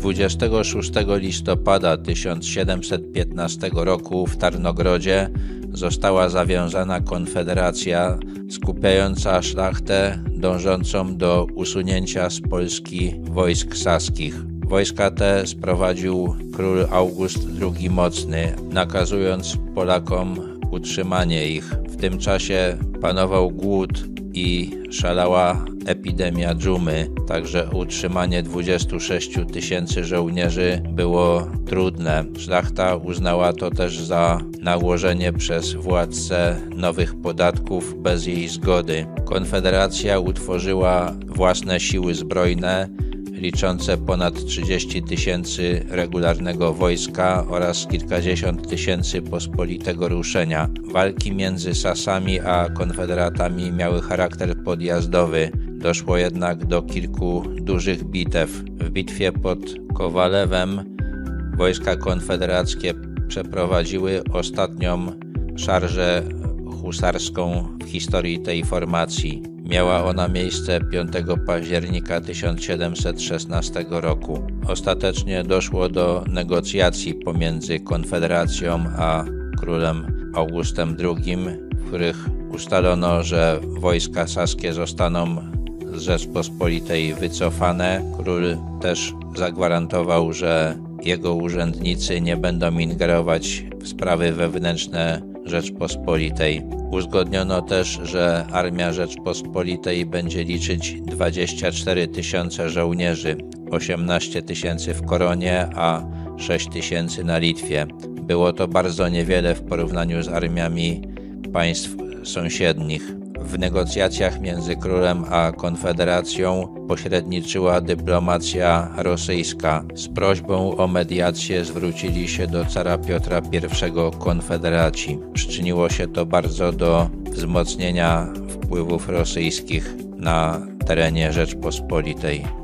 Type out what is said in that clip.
26 listopada 1715 roku w Tarnogrodzie została zawiązana konfederacja skupiająca szlachtę dążącą do usunięcia z Polski wojsk saskich. Wojska te sprowadził król August II Mocny, nakazując Polakom utrzymanie ich. W tym czasie panował głód i szalała epidemia dżumy, także utrzymanie 26 tysięcy żołnierzy było trudne. Szlachta uznała to też za nałożenie przez władcę nowych podatków bez jej zgody. Konfederacja utworzyła własne siły zbrojne, liczące ponad 30 tysięcy regularnego wojska oraz kilkadziesiąt tysięcy pospolitego ruszenia. Walki między Sasami a konfederatami miały charakter podjazdowy. Doszło jednak do kilku dużych bitew. W bitwie pod Kowalewem wojska konfederackie przeprowadziły ostatnią szarżę husarską w historii tej formacji. Miała ona miejsce 5 października 1716 roku. Ostatecznie doszło do negocjacji pomiędzy Konfederacją a królem Augustem II, w których ustalono, że wojska saskie zostaną z Rzeczpospolitej wycofane. Król też zagwarantował, że jego urzędnicy nie będą ingerować w sprawy wewnętrzne Rzeczpospolitej. Uzgodniono też, że Armia Rzeczpospolitej będzie liczyć 24 tysiące żołnierzy, 18 tysięcy w Koronie, a 6 tysięcy na Litwie. Było to bardzo niewiele w porównaniu z armiami państw sąsiednich. W negocjacjach między królem a konfederacją pośredniczyła dyplomacja rosyjska. Z prośbą o mediację zwrócili się do cara Piotra I konfederaci. Przyczyniło się to bardzo do wzmocnienia wpływów rosyjskich na terenie Rzeczpospolitej.